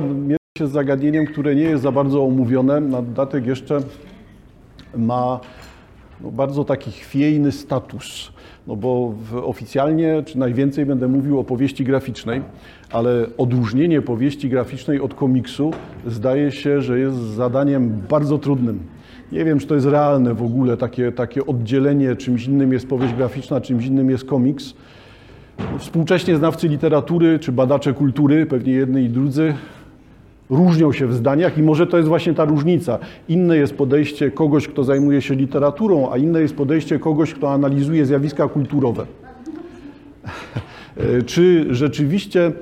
mierzy się z zagadnieniem, które nie jest za bardzo omówione. Na dodatek jeszcze ma no, bardzo taki chwiejny status. No bo oficjalnie, czy najwięcej będę mówił o powieści graficznej, ale odróżnienie powieści graficznej od komiksu zdaje się, że jest zadaniem bardzo trudnym. Nie wiem, czy to jest realne w ogóle, takie, takie oddzielenie, czymś innym jest powieść graficzna, czymś innym jest komiks. Współcześnie znawcy literatury czy badacze kultury, pewnie jedni i drudzy, różnią się w zdaniach i może to jest właśnie ta różnica. Inne jest podejście kogoś, kto zajmuje się literaturą, a inne jest podejście kogoś, kto analizuje zjawiska kulturowe. Czy rzeczywiście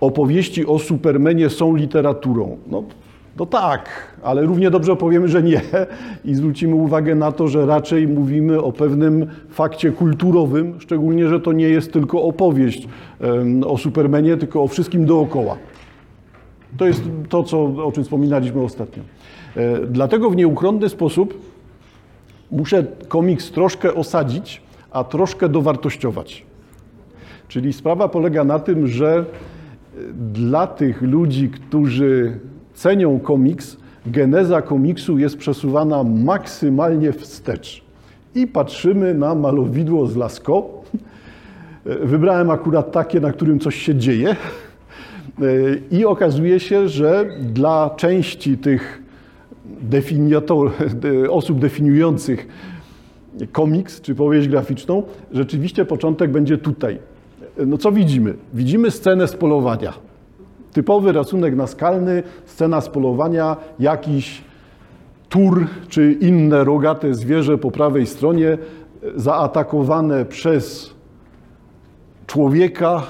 opowieści o Supermanie są literaturą? No, no tak, ale równie dobrze powiemy, że nie i zwrócimy uwagę na to, że raczej mówimy o pewnym fakcie kulturowym, szczególnie, że to nie jest tylko opowieść o Supermanie, tylko o wszystkim dookoła. To jest to, co, o czym wspominaliśmy ostatnio. Dlatego w nieuchronny sposób muszę komiks troszkę osadzić, a troszkę dowartościować. Czyli sprawa polega na tym, że dla tych ludzi, którzy cenią komiks, geneza komiksu jest przesuwana maksymalnie wstecz. I patrzymy na malowidło z Lascaux. Wybrałem akurat takie, na którym coś się dzieje. I okazuje się, że dla części tych osób definiujących komiks czy powieść graficzną, rzeczywiście początek będzie tutaj. No co widzimy? Widzimy scenę z polowania. Typowy rysunek naskalny, scena z polowania, jakiś tur czy inne rogate zwierzę po prawej stronie zaatakowane przez człowieka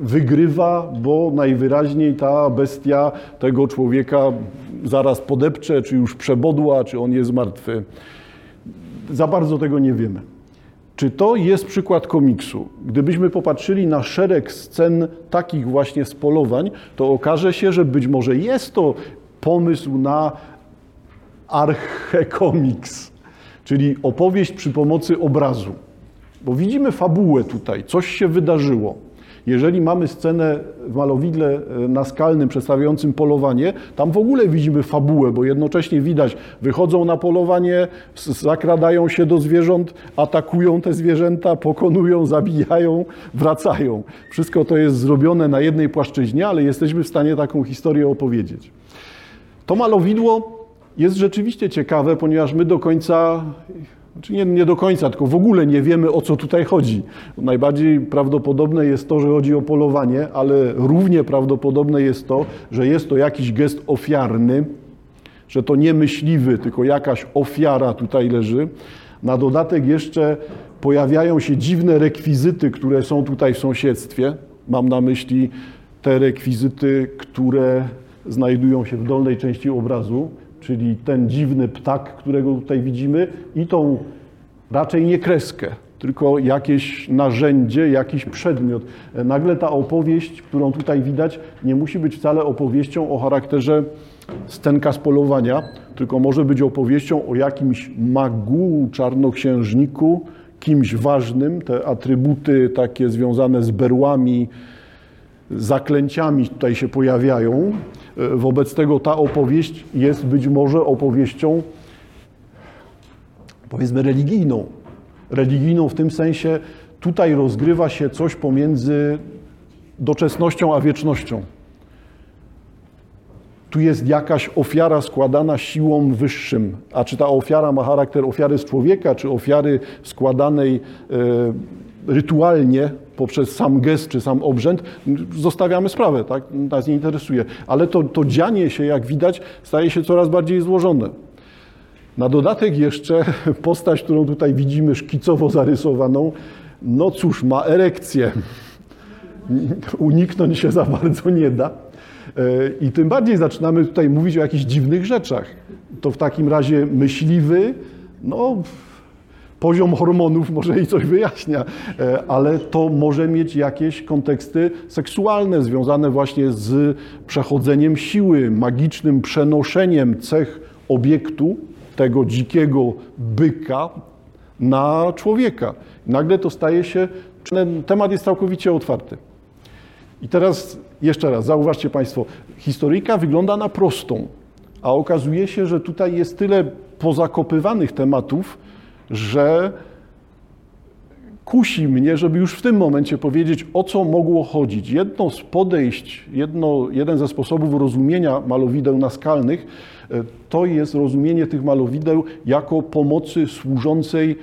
wygrywa, bo najwyraźniej ta bestia tego człowieka zaraz podepcze, czy już przebodła, czy on jest martwy. Za bardzo tego nie wiemy. Czy to jest przykład komiksu? Gdybyśmy popatrzyli na szereg scen takich właśnie z polowań, to okaże się, że być może jest to pomysł na archekomiks, czyli opowieść przy pomocy obrazu. Bo widzimy fabułę tutaj, coś się wydarzyło. Jeżeli mamy scenę w malowidle naskalnym przedstawiającym polowanie, tam w ogóle widzimy fabułę, bo jednocześnie widać, wychodzą na polowanie, zakradają się do zwierząt, atakują te zwierzęta, pokonują, zabijają, wracają. Wszystko to jest zrobione na jednej płaszczyźnie, ale jesteśmy w stanie taką historię opowiedzieć. To malowidło jest rzeczywiście ciekawe, ponieważ my do końca znaczy nie, nie, do końca, tylko w ogóle nie wiemy o co tutaj chodzi. Najbardziej prawdopodobne jest to, że chodzi o polowanie, ale równie prawdopodobne jest to, że jest to jakiś gest ofiarny, że to nie myśliwy, tylko jakaś ofiara tutaj leży. Na dodatek jeszcze pojawiają się dziwne rekwizyty, które są tutaj w sąsiedztwie. Mam na myśli te rekwizyty, które znajdują się w dolnej części obrazu czyli ten dziwny ptak, którego tutaj widzimy, i tą raczej nie kreskę, tylko jakieś narzędzie, jakiś przedmiot. Nagle ta opowieść, którą tutaj widać, nie musi być wcale opowieścią o charakterze scenka z polowania, tylko może być opowieścią o jakimś magu, czarnoksiężniku, kimś ważnym. Te atrybuty takie związane z berłami, zaklęciami tutaj się pojawiają. Wobec tego ta opowieść jest być może opowieścią, powiedzmy, religijną. Religijną w tym sensie, tutaj rozgrywa się coś pomiędzy doczesnością a wiecznością. Tu jest jakaś ofiara składana siłą wyższym. A czy ta ofiara ma charakter ofiary z człowieka, czy ofiary składanej e, rytualnie poprzez sam gest czy sam obrzęd, zostawiamy sprawę, tak? nas nie interesuje. Ale to, to dzianie się, jak widać, staje się coraz bardziej złożone. Na dodatek jeszcze postać, którą tutaj widzimy szkicowo zarysowaną, no cóż, ma erekcję. Uniknąć się za bardzo nie da. I tym bardziej zaczynamy tutaj mówić o jakichś dziwnych rzeczach. To w takim razie myśliwy, no poziom hormonów może i coś wyjaśnia, ale to może mieć jakieś konteksty seksualne związane właśnie z przechodzeniem siły, magicznym przenoszeniem cech obiektu, tego dzikiego byka na człowieka. Nagle to staje się, ten temat jest całkowicie otwarty. I teraz jeszcze raz, zauważcie Państwo, historyjka wygląda na prostą, a okazuje się, że tutaj jest tyle pozakopywanych tematów, że kusi mnie, żeby już w tym momencie powiedzieć, o co mogło chodzić. Jedno z podejść, jedno, jeden ze sposobów rozumienia malowideł naskalnych e, to jest rozumienie tych malowideł jako pomocy służącej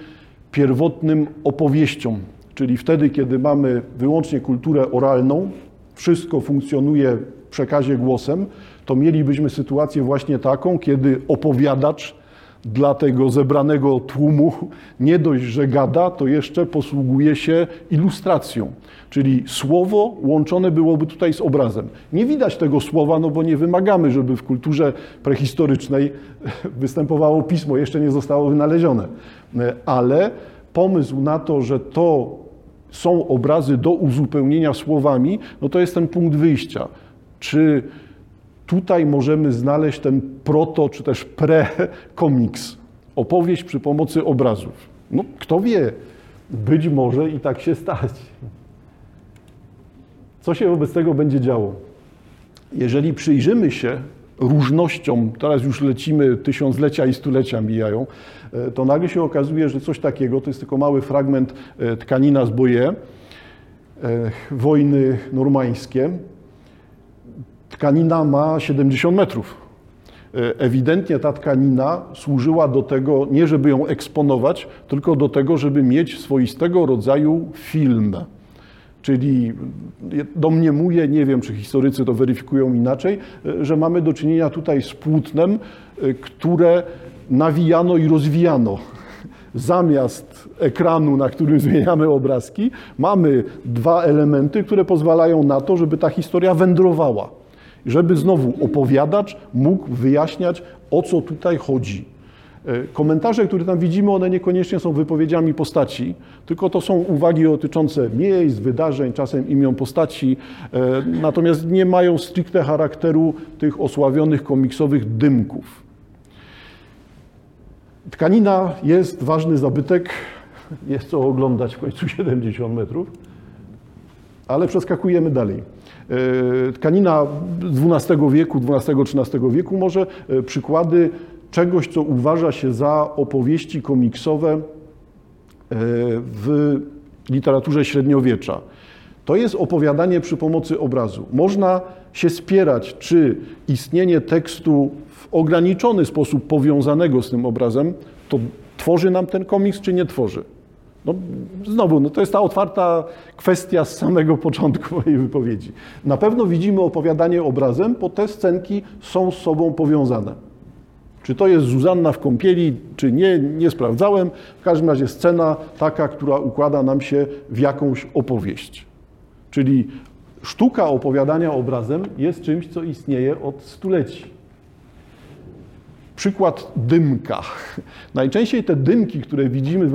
pierwotnym opowieściom. Czyli wtedy, kiedy mamy wyłącznie kulturę oralną, wszystko funkcjonuje w przekazie głosem, to mielibyśmy sytuację właśnie taką, kiedy opowiadacz dla tego zebranego tłumu nie dość, że gada, to jeszcze posługuje się ilustracją. Czyli słowo łączone byłoby tutaj z obrazem. Nie widać tego słowa, no bo nie wymagamy, żeby w kulturze prehistorycznej występowało pismo, jeszcze nie zostało wynalezione. Ale pomysł na to, że to są obrazy do uzupełnienia słowami, no to jest ten punkt wyjścia. Czy tutaj możemy znaleźć ten proto, czy też pre-komiks, opowieść przy pomocy obrazów. No, kto wie, być może i tak się stać. Co się wobec tego będzie działo? Jeżeli przyjrzymy się różnościom, teraz już lecimy, tysiąclecia i stulecia mijają, e, to nagle się okazuje, że coś takiego, to jest tylko mały fragment e, tkanina z Boje, wojny normańskie, Tkanina ma 70 metrów. E, ewidentnie ta tkanina służyła do tego, nie żeby ją eksponować, tylko do tego, żeby mieć swoistego rodzaju film. Czyli domniemuję, nie wiem czy historycy to weryfikują inaczej, e, że mamy do czynienia tutaj z płótnem, e, które nawijano i rozwijano. Zamiast ekranu, na którym zmieniamy obrazki, mamy dwa elementy, które pozwalają na to, żeby ta historia wędrowała żeby znowu opowiadacz mógł wyjaśniać, o co tutaj chodzi. E, komentarze, które tam widzimy, one niekoniecznie są wypowiedziami postaci, tylko to są uwagi dotyczące miejsc, wydarzeń, czasem imion postaci, e, natomiast nie mają stricte charakteru tych osławionych komiksowych dymków. Tkanina jest ważny zabytek, jest co oglądać w końcu 70 metrów, ale przeskakujemy dalej. E, tkanina XII wieku, XII-XIII wieku może e, przykłady czegoś, co uważa się za opowieści komiksowe e, w literaturze średniowiecza. To jest opowiadanie przy pomocy obrazu. Można się spierać, czy istnienie tekstu w ograniczony sposób powiązanego z tym obrazem, to tworzy nam ten komiks, czy nie tworzy. No, znowu, no to jest ta otwarta kwestia z samego początku mojej wypowiedzi. Na pewno widzimy opowiadanie obrazem, bo te scenki są z sobą powiązane. Czy to jest Zuzanna w kąpieli, czy nie, nie sprawdzałem. W każdym razie scena taka, która układa nam się w jakąś opowieść. Czyli sztuka opowiadania obrazem jest czymś, co istnieje od stuleci. Przykład dymka. Najczęściej te dymki, które widzimy w,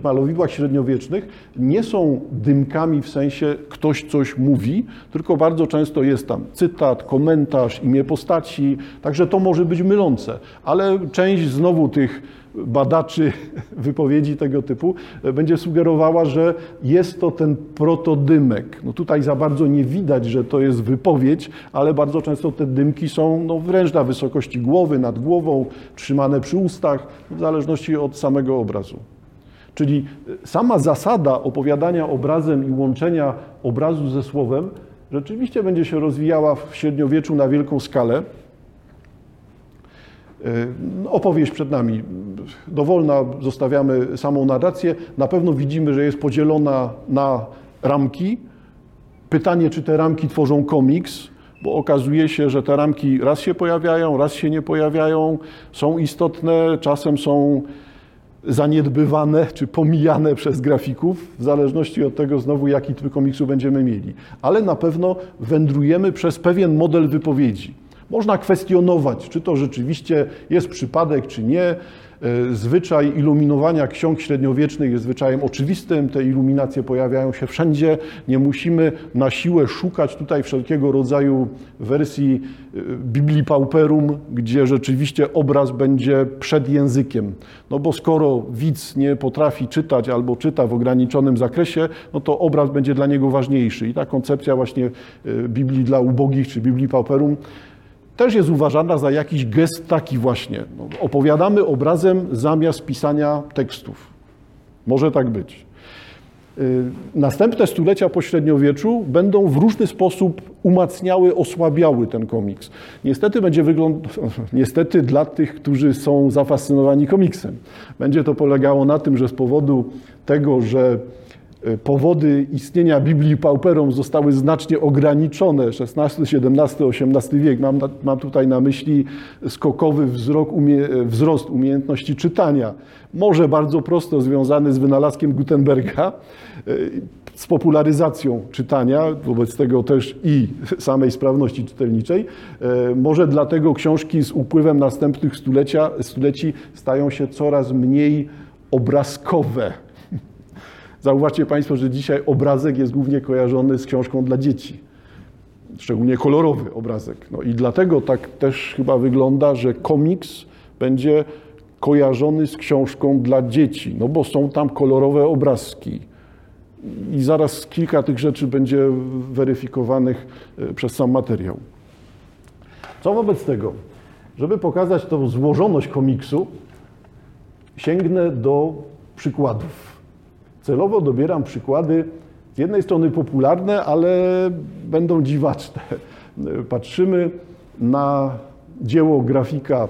w malowidłach średniowiecznych, nie są dymkami w sensie ktoś coś mówi, tylko bardzo często jest tam cytat, komentarz, imię postaci, także to może być mylące. Ale część znowu tych badaczy wypowiedzi tego typu e, będzie sugerowała, że jest to ten protodymek. No tutaj za bardzo nie widać, że to jest wypowiedź, ale bardzo często te dymki są no, wręcz na wysokości głowy, nad głową, trzymane przy ustach, w zależności od samego obrazu. Czyli e, sama zasada opowiadania obrazem i łączenia obrazu ze słowem rzeczywiście będzie się rozwijała w średniowieczu na wielką skalę. E, opowieść przed nami dowolna, zostawiamy samą narrację. Na pewno widzimy, że jest podzielona na ramki. Pytanie, czy te ramki tworzą komiks, bo okazuje się, że te ramki raz się pojawiają, raz się nie pojawiają, są istotne, czasem są zaniedbywane czy pomijane przez grafików, w zależności od tego znowu, jaki typ komiksu będziemy mieli. Ale na pewno wędrujemy przez pewien model wypowiedzi. Można kwestionować, czy to rzeczywiście jest przypadek, czy nie. E, zwyczaj iluminowania ksiąg średniowiecznych jest zwyczajem oczywistym. Te iluminacje pojawiają się wszędzie. Nie musimy na siłę szukać tutaj wszelkiego rodzaju wersji e, Biblii Pauperum, gdzie rzeczywiście obraz będzie przed językiem. No bo skoro widz nie potrafi czytać albo czyta w ograniczonym zakresie, no to obraz będzie dla niego ważniejszy. I ta koncepcja właśnie e, Biblii dla ubogich czy Biblii Pauperum też jest uważana za jakiś gest taki właśnie. No, opowiadamy obrazem zamiast pisania tekstów. Może tak być. Y, następne stulecia po średniowieczu będą w różny sposób umacniały, osłabiały ten komiks. Niestety będzie wyglądał, niestety dla tych, którzy są zafascynowani komiksem. Będzie to polegało na tym, że z powodu tego, że powody istnienia Biblii Pauperom zostały znacznie ograniczone. XVI, XVII, XVIII wiek. Mam, mam tutaj na myśli skokowy umie, wzrost umiejętności czytania. Może bardzo prosto związany z wynalazkiem Gutenberga, e, z popularyzacją czytania, wobec tego też i samej sprawności czytelniczej. E, może dlatego książki z upływem następnych stulecia, stuleci stają się coraz mniej obrazkowe Zauważcie Państwo, że dzisiaj obrazek jest głównie kojarzony z książką dla dzieci. Szczególnie kolorowy obrazek. No i dlatego tak też chyba wygląda, że komiks będzie kojarzony z książką dla dzieci, no bo są tam kolorowe obrazki. I zaraz kilka tych rzeczy będzie weryfikowanych e, przez sam materiał. Co wobec tego? Żeby pokazać tą złożoność komiksu, sięgnę do przykładów. Celowo dobieram przykłady z jednej strony popularne, ale będą dziwaczne. Patrzymy na dzieło grafika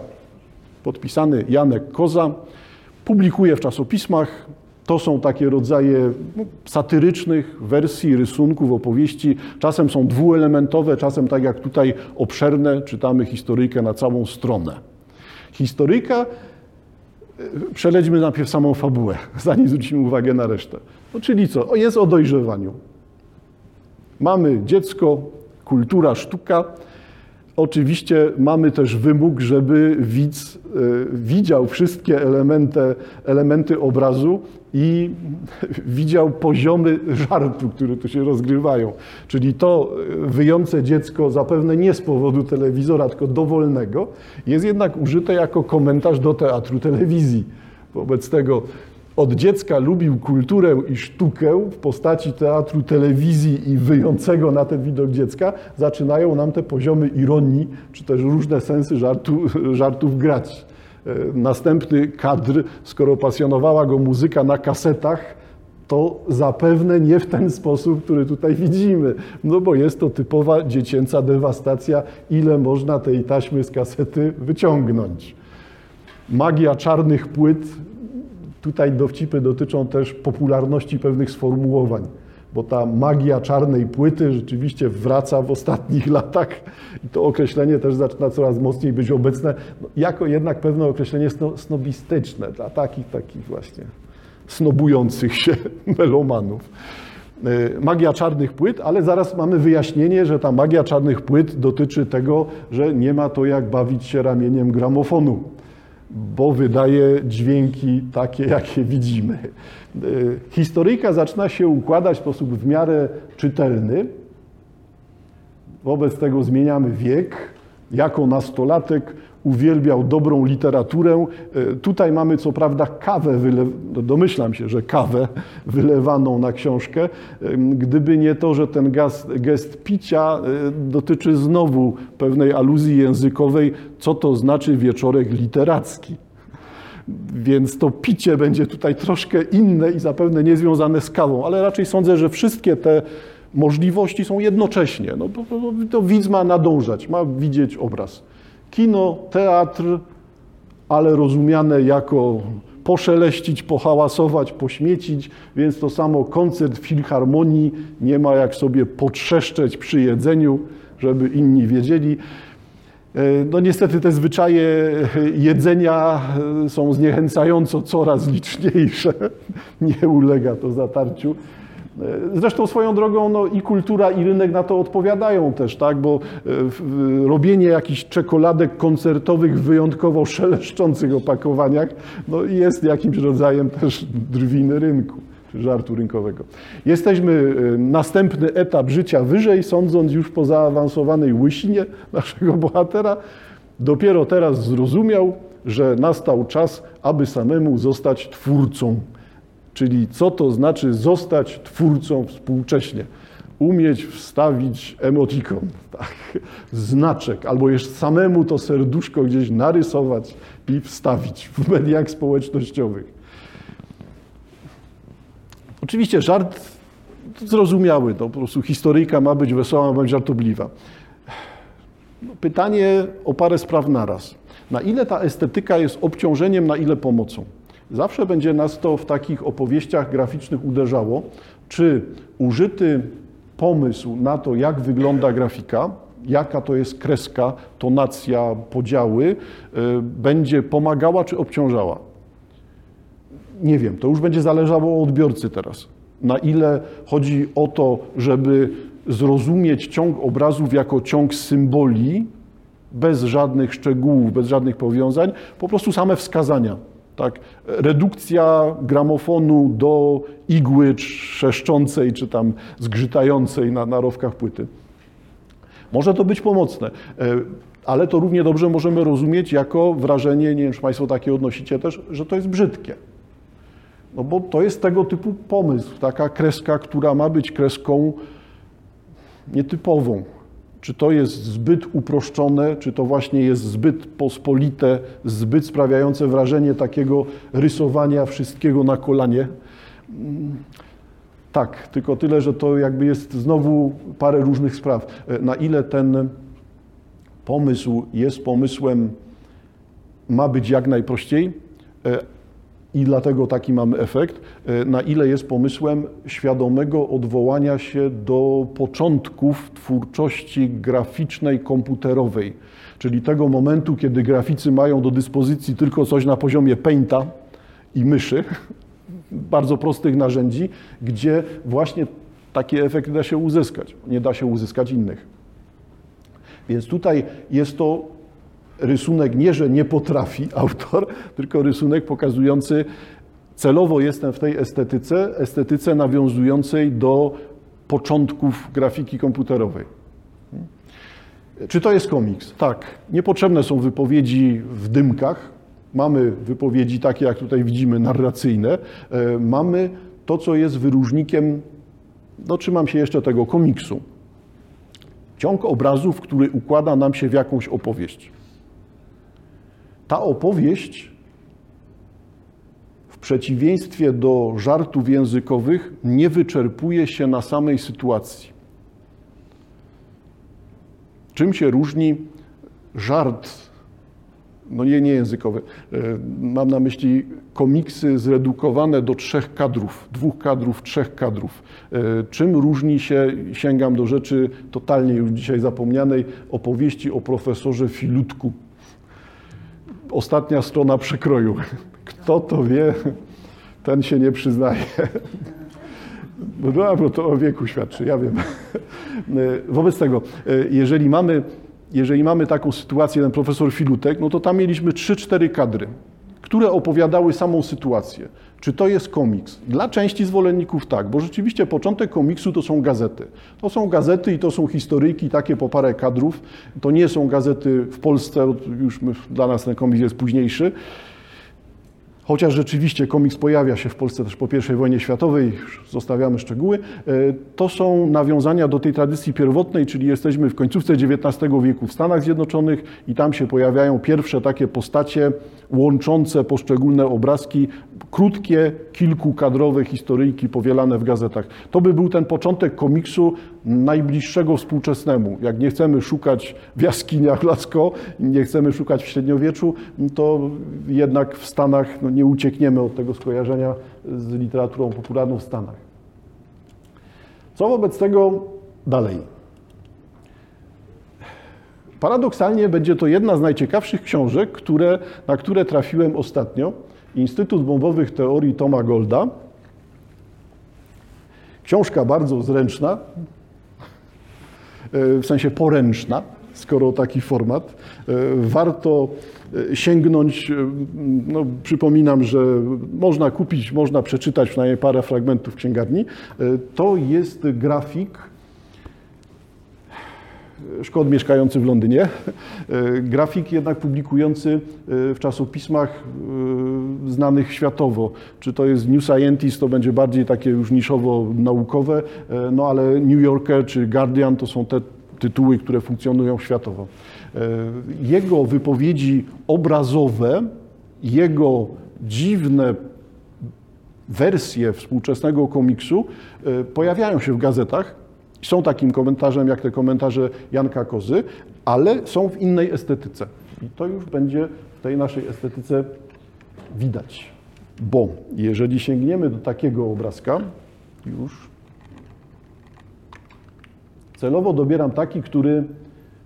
podpisany Janek Koza. Publikuje w czasopismach. To są takie rodzaje no, satyrycznych wersji, rysunków, opowieści. Czasem są dwuelementowe, czasem tak jak tutaj obszerne, czytamy historyjkę na całą stronę. Historyjka Przelećmy najpierw samą fabułę, zanim zwrócimy uwagę na resztę. No, czyli co? Jest o dojrzewaniu. Mamy dziecko, kultura, sztuka. Oczywiście mamy też wymóg, żeby widz e, widział wszystkie elementy, elementy obrazu i widział poziomy żartu, które tu się rozgrywają. Czyli to wyjące dziecko, zapewne nie z powodu telewizora, tylko dowolnego, jest jednak użyte jako komentarz do teatru telewizji. Wobec tego od dziecka lubił kulturę i sztukę w postaci teatru, telewizji i wyjącego na ten widok dziecka, zaczynają nam te poziomy ironii, czy też różne sensy żartu, żartów grać. E, następny kadr, skoro pasjonowała go muzyka na kasetach, to zapewne nie w ten sposób, który tutaj widzimy, no bo jest to typowa dziecięca dewastacja, ile można tej taśmy z kasety wyciągnąć. Magia czarnych płyt, tutaj dowcipy dotyczą też popularności pewnych sformułowań bo ta magia czarnej płyty rzeczywiście wraca w ostatnich latach i to określenie też zaczyna coraz mocniej być obecne, no, jako jednak pewne określenie snobistyczne dla takich, takich właśnie snobujących się melomanów. E, magia czarnych płyt, ale zaraz mamy wyjaśnienie, że ta magia czarnych płyt dotyczy tego, że nie ma to jak bawić się ramieniem gramofonu bo wydaje dźwięki takie, jakie widzimy. E, historyjka zaczyna się układać w sposób w miarę czytelny. Wobec tego zmieniamy wiek. Jako nastolatek uwielbiał dobrą literaturę. E, tutaj mamy co prawda kawę, no domyślam się, że kawę wylewaną na książkę. E, gdyby nie to, że ten gest, gest picia e, dotyczy znowu pewnej aluzji językowej, co to znaczy wieczorek literacki. Więc to picie będzie tutaj troszkę inne i zapewne niezwiązane z kawą, ale raczej sądzę, że wszystkie te możliwości są jednocześnie. No, to widz ma nadążać, ma widzieć obraz. Kino, teatr, ale rozumiane jako poszeleścić, pohałasować, pośmiecić, więc to samo koncert filharmonii nie ma jak sobie potrzeszczeć przy jedzeniu, żeby inni wiedzieli. E, no niestety te zwyczaje jedzenia e, są zniechęcająco coraz liczniejsze. Nie ulega to zatarciu. Zresztą swoją drogą no, i kultura, i rynek na to odpowiadają też, tak? bo robienie jakichś czekoladek koncertowych w wyjątkowo szeleszczących opakowaniach no, jest jakimś rodzajem też drwiny rynku żartu rynkowego. Jesteśmy y, następny etap życia wyżej, sądząc już po zaawansowanej łysinie naszego bohatera. Dopiero teraz zrozumiał, że nastał czas, aby samemu zostać twórcą. Czyli co to znaczy zostać twórcą współcześnie? Umieć wstawić emotikon, tak, znaczek, albo jeszcze samemu to serduszko gdzieś narysować i wstawić w mediach społecznościowych. Oczywiście żart zrozumiały, to po prostu historyjka ma być wesoła, ma być żartobliwa. No, pytanie o parę spraw naraz. Na ile ta estetyka jest obciążeniem, na ile pomocą? Zawsze będzie nas to w takich opowieściach graficznych uderzało, czy użyty pomysł na to, jak wygląda grafika, jaka to jest kreska, tonacja, podziały, y, będzie pomagała czy obciążała nie wiem, to już będzie zależało od odbiorcy teraz. Na ile chodzi o to, żeby zrozumieć ciąg obrazów jako ciąg symboli, bez żadnych szczegółów, bez żadnych powiązań, po prostu same wskazania. Tak? Redukcja gramofonu do igły trzeszczącej czy tam zgrzytającej na, na rowkach płyty. Może to być pomocne, e, ale to równie dobrze możemy rozumieć jako wrażenie, nie wiem, czy Państwo takie odnosicie też, że to jest brzydkie. No bo to jest tego typu pomysł, taka kreska, która ma być kreską nietypową. Czy to jest zbyt uproszczone, czy to właśnie jest zbyt pospolite, zbyt sprawiające wrażenie takiego rysowania wszystkiego na kolanie? Mm, tak, tylko tyle, że to jakby jest znowu parę różnych spraw. Na ile ten pomysł jest pomysłem, ma być jak najprościej, e, i dlatego taki mamy efekt, e, na ile jest pomysłem świadomego odwołania się do początków twórczości graficznej, komputerowej, czyli tego momentu, kiedy graficy mają do dyspozycji tylko coś na poziomie painta i myszy, bardzo prostych narzędzi, gdzie właśnie taki efekt da się uzyskać. Nie da się uzyskać innych. Więc tutaj jest to rysunek nie, że nie potrafi autor, tylko rysunek pokazujący, celowo jestem w tej estetyce, estetyce nawiązującej do początków grafiki komputerowej. Czy to jest komiks? Tak. Niepotrzebne są wypowiedzi w dymkach. Mamy wypowiedzi takie, jak tutaj widzimy, narracyjne. E, mamy to, co jest wyróżnikiem, no trzymam się jeszcze tego komiksu. Ciąg obrazów, który układa nam się w jakąś opowieść ta opowieść w przeciwieństwie do żartów językowych nie wyczerpuje się na samej sytuacji. Czym się różni żart, no nie, nie językowy, e, mam na myśli komiksy zredukowane do trzech kadrów, dwóch kadrów, trzech kadrów. E, czym różni się, sięgam do rzeczy totalnie już dzisiaj zapomnianej, opowieści o profesorze Filutku, ostatnia strona przekroju. Kto to wie, ten się nie przyznaje. No, bo to o wieku świadczy, ja wiem. Wobec tego, jeżeli mamy, jeżeli mamy taką sytuację, ten profesor Filutek, no to tam mieliśmy 3-4 kadry, które opowiadały samą sytuację. Czy to jest komiks? Dla części zwolenników tak, bo rzeczywiście początek komiksu to są gazety. To są gazety i to są historyjki, takie po parę kadrów. To nie są gazety w Polsce, już dla nas ten komiks jest późniejszy. Chociaż rzeczywiście komiks pojawia się w Polsce też po I wojnie światowej, zostawiamy szczegóły, e, to są nawiązania do tej tradycji pierwotnej, czyli jesteśmy w końcówce XIX wieku w Stanach Zjednoczonych i tam się pojawiają pierwsze takie postacie łączące poszczególne obrazki, krótkie, kilkukadrowe historyjki powielane w gazetach. To by był ten początek komiksu najbliższego współczesnemu. Jak nie chcemy szukać w jaskiniach Lascaux, nie chcemy szukać w średniowieczu, to jednak w Stanach no, nie uciekniemy od tego skojarzenia z literaturą popularną w Stanach. Co wobec tego dalej? Paradoksalnie będzie to jedna z najciekawszych książek, które, na które trafiłem ostatnio. Instytut Bombowych Teorii Toma Golda. Książka bardzo zręczna, w sensie poręczna, skoro taki format. Warto sięgnąć, no, przypominam, że można kupić, można przeczytać przynajmniej parę fragmentów księgarni. To jest grafik Szkod mieszkający w Londynie, grafik jednak publikujący w czasopismach znanych światowo. Czy to jest New Scientist, to będzie bardziej takie już niszowo naukowe, no ale New Yorker czy Guardian to są te tytuły, które funkcjonują światowo. Jego wypowiedzi obrazowe, jego dziwne wersje współczesnego komiksu pojawiają się w gazetach są takim komentarzem jak te komentarze Janka Kozy, ale są w innej estetyce. I to już będzie w tej naszej estetyce widać. Bo jeżeli sięgniemy do takiego obrazka, już celowo dobieram taki, który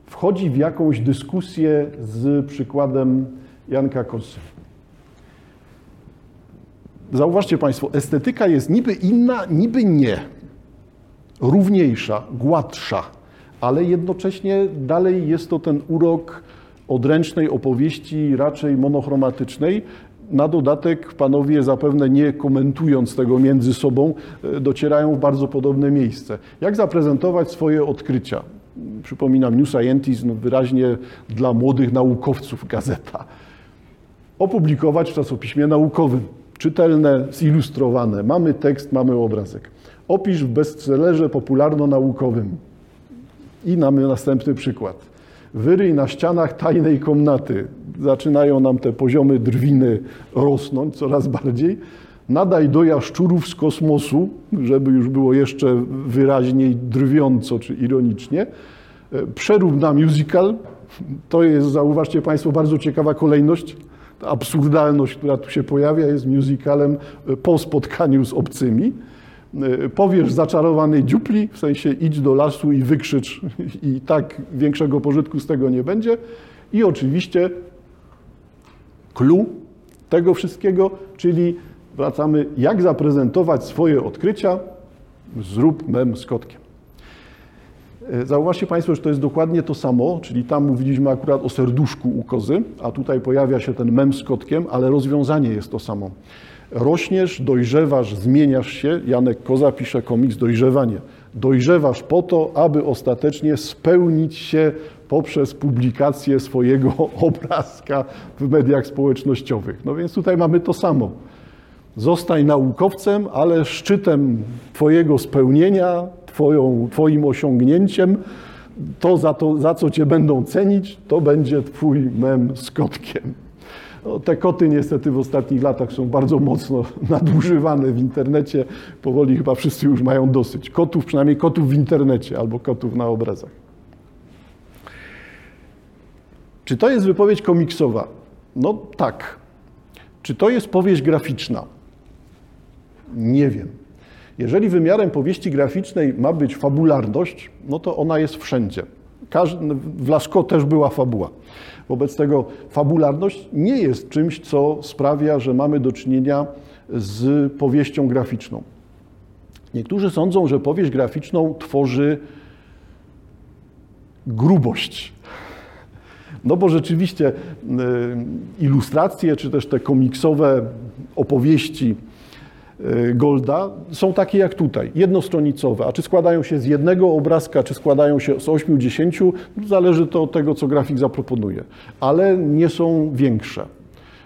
wchodzi w jakąś dyskusję z przykładem Janka Kozy. Zauważcie Państwo, estetyka jest niby inna, niby nie równiejsza, gładsza, ale jednocześnie dalej jest to ten urok odręcznej opowieści, raczej monochromatycznej. Na dodatek panowie, zapewne nie komentując tego między sobą, e, docierają w bardzo podobne miejsce. Jak zaprezentować swoje odkrycia? Przypominam, New Scientist, no wyraźnie dla młodych naukowców gazeta. Opublikować w czasopiśmie naukowym, czytelne, zilustrowane. Mamy tekst, mamy obrazek. Opisz w bestsellerze popularno-naukowym. I mamy następny przykład. Wyryj na ścianach tajnej komnaty. Zaczynają nam te poziomy drwiny rosnąć coraz bardziej. Nadaj do jaszczurów z kosmosu, żeby już było jeszcze wyraźniej drwiąco czy ironicznie. Przerób na musical. To jest, zauważcie Państwo, bardzo ciekawa kolejność. Ta absurdalność, która tu się pojawia, jest musicalem po spotkaniu z obcymi. Y, powiesz zaczarowanej dziupli, w sensie idź do lasu i wykrzycz i tak większego pożytku z tego nie będzie. I oczywiście clue tego wszystkiego, czyli wracamy, jak zaprezentować swoje odkrycia, zrób mem z kotkiem. Y, zauważcie Państwo, że to jest dokładnie to samo, czyli tam mówiliśmy akurat o serduszku u kozy, a tutaj pojawia się ten mem z kotkiem, ale rozwiązanie jest to samo. Rośniesz, dojrzewasz, zmieniasz się. Janek Koza pisze komiks Dojrzewanie. Dojrzewasz po to, aby ostatecznie spełnić się poprzez publikację swojego obrazka w mediach społecznościowych. No więc tutaj mamy to samo. Zostań naukowcem, ale szczytem Twojego spełnienia, twoją, Twoim osiągnięciem, to za, to za co Cię będą cenić, to będzie Twój mem z kotkiem. No, te koty niestety w ostatnich latach są bardzo mocno nadużywane w internecie. Powoli chyba wszyscy już mają dosyć. Kotów, przynajmniej kotów w internecie albo kotów na obrazach. Czy to jest wypowiedź komiksowa? No tak. Czy to jest powieść graficzna? Nie wiem. Jeżeli wymiarem powieści graficznej ma być fabularność, no to ona jest wszędzie. w Lascaux też była fabuła. Wobec tego fabularność nie jest czymś, co sprawia, że mamy do czynienia z powieścią graficzną. Niektórzy sądzą, że powieść graficzną tworzy grubość. No bo rzeczywiście y, ilustracje, czy też te komiksowe opowieści Golda są takie jak tutaj, jednostronicowe. A czy składają się z jednego obrazka, czy składają się z 8-10, zależy to od tego, co grafik zaproponuje. Ale nie są większe.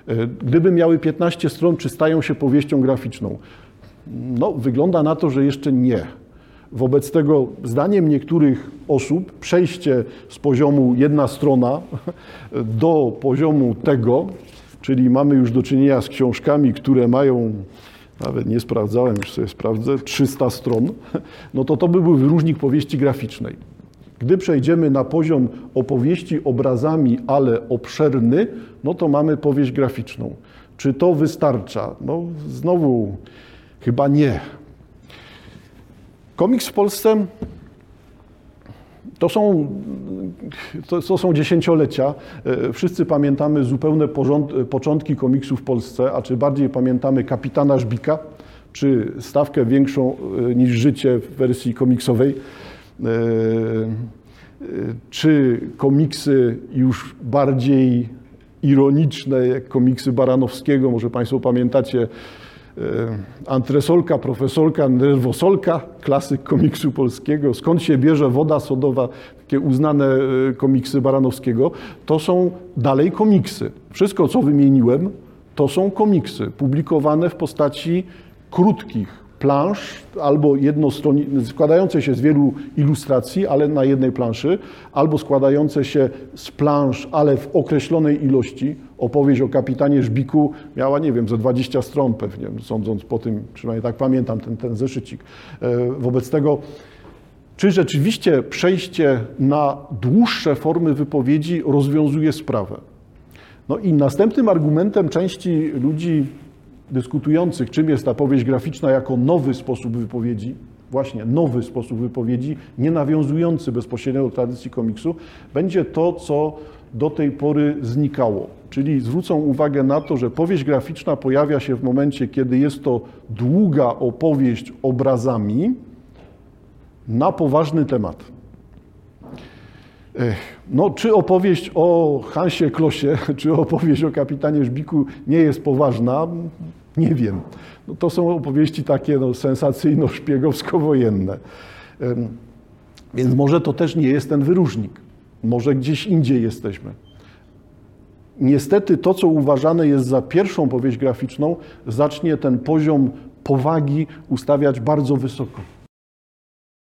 Y, gdyby miały 15 stron, czy stają się powieścią graficzną? No, wygląda na to, że jeszcze nie. Wobec tego, zdaniem niektórych osób, przejście z poziomu jedna strona do poziomu tego, czyli mamy już do czynienia z książkami, które mają nawet nie sprawdzałem, już sobie sprawdzę, 300 stron, no to to by był wyróżnik powieści graficznej. Gdy przejdziemy na poziom opowieści obrazami, ale obszerny, no to mamy powieść graficzną. Czy to wystarcza? No znowu chyba nie. Komiks w Polsce to są, to, to, są dziesięciolecia. E, wszyscy pamiętamy zupełne porząd, początki komiksu w Polsce, a czy bardziej pamiętamy kapitana Żbika, czy stawkę większą e, niż życie w wersji komiksowej, e, czy komiksy już bardziej ironiczne, jak komiksy Baranowskiego, może Państwo pamiętacie, Antresolka, profesolka, nerwosolka, klasyk komiksu polskiego, skąd się bierze woda sodowa, takie uznane komiksy Baranowskiego, to są dalej komiksy. Wszystko, co wymieniłem, to są komiksy publikowane w postaci krótkich plansz albo jednostronni, składające się z wielu ilustracji, ale na jednej planszy, albo składające się z plansz, ale w określonej ilości. Opowieść o kapitanie Żbiku miała, nie wiem, ze 20 stron pewnie, sądząc po tym, przynajmniej tak pamiętam ten, ten zeszycik. E, wobec tego, czy rzeczywiście przejście na dłuższe formy wypowiedzi rozwiązuje sprawę? No i następnym argumentem części ludzi dyskutujących, czym jest ta powieść graficzna jako nowy sposób wypowiedzi, właśnie nowy sposób wypowiedzi, nie nawiązujący bezpośrednio do tradycji komiksu, będzie to, co do tej pory znikało. Czyli zwrócą uwagę na to, że powieść graficzna pojawia się w momencie, kiedy jest to długa opowieść obrazami na poważny temat. No, czy opowieść o Hansie Klosie, czy opowieść o kapitanie Żbiku nie jest poważna? Nie wiem. No, to są opowieści takie no, sensacyjno-szpiegowsko-wojenne. Więc może to też nie jest ten wyróżnik. Może gdzieś indziej jesteśmy. Niestety to, co uważane jest za pierwszą powieść graficzną, zacznie ten poziom powagi ustawiać bardzo wysoko.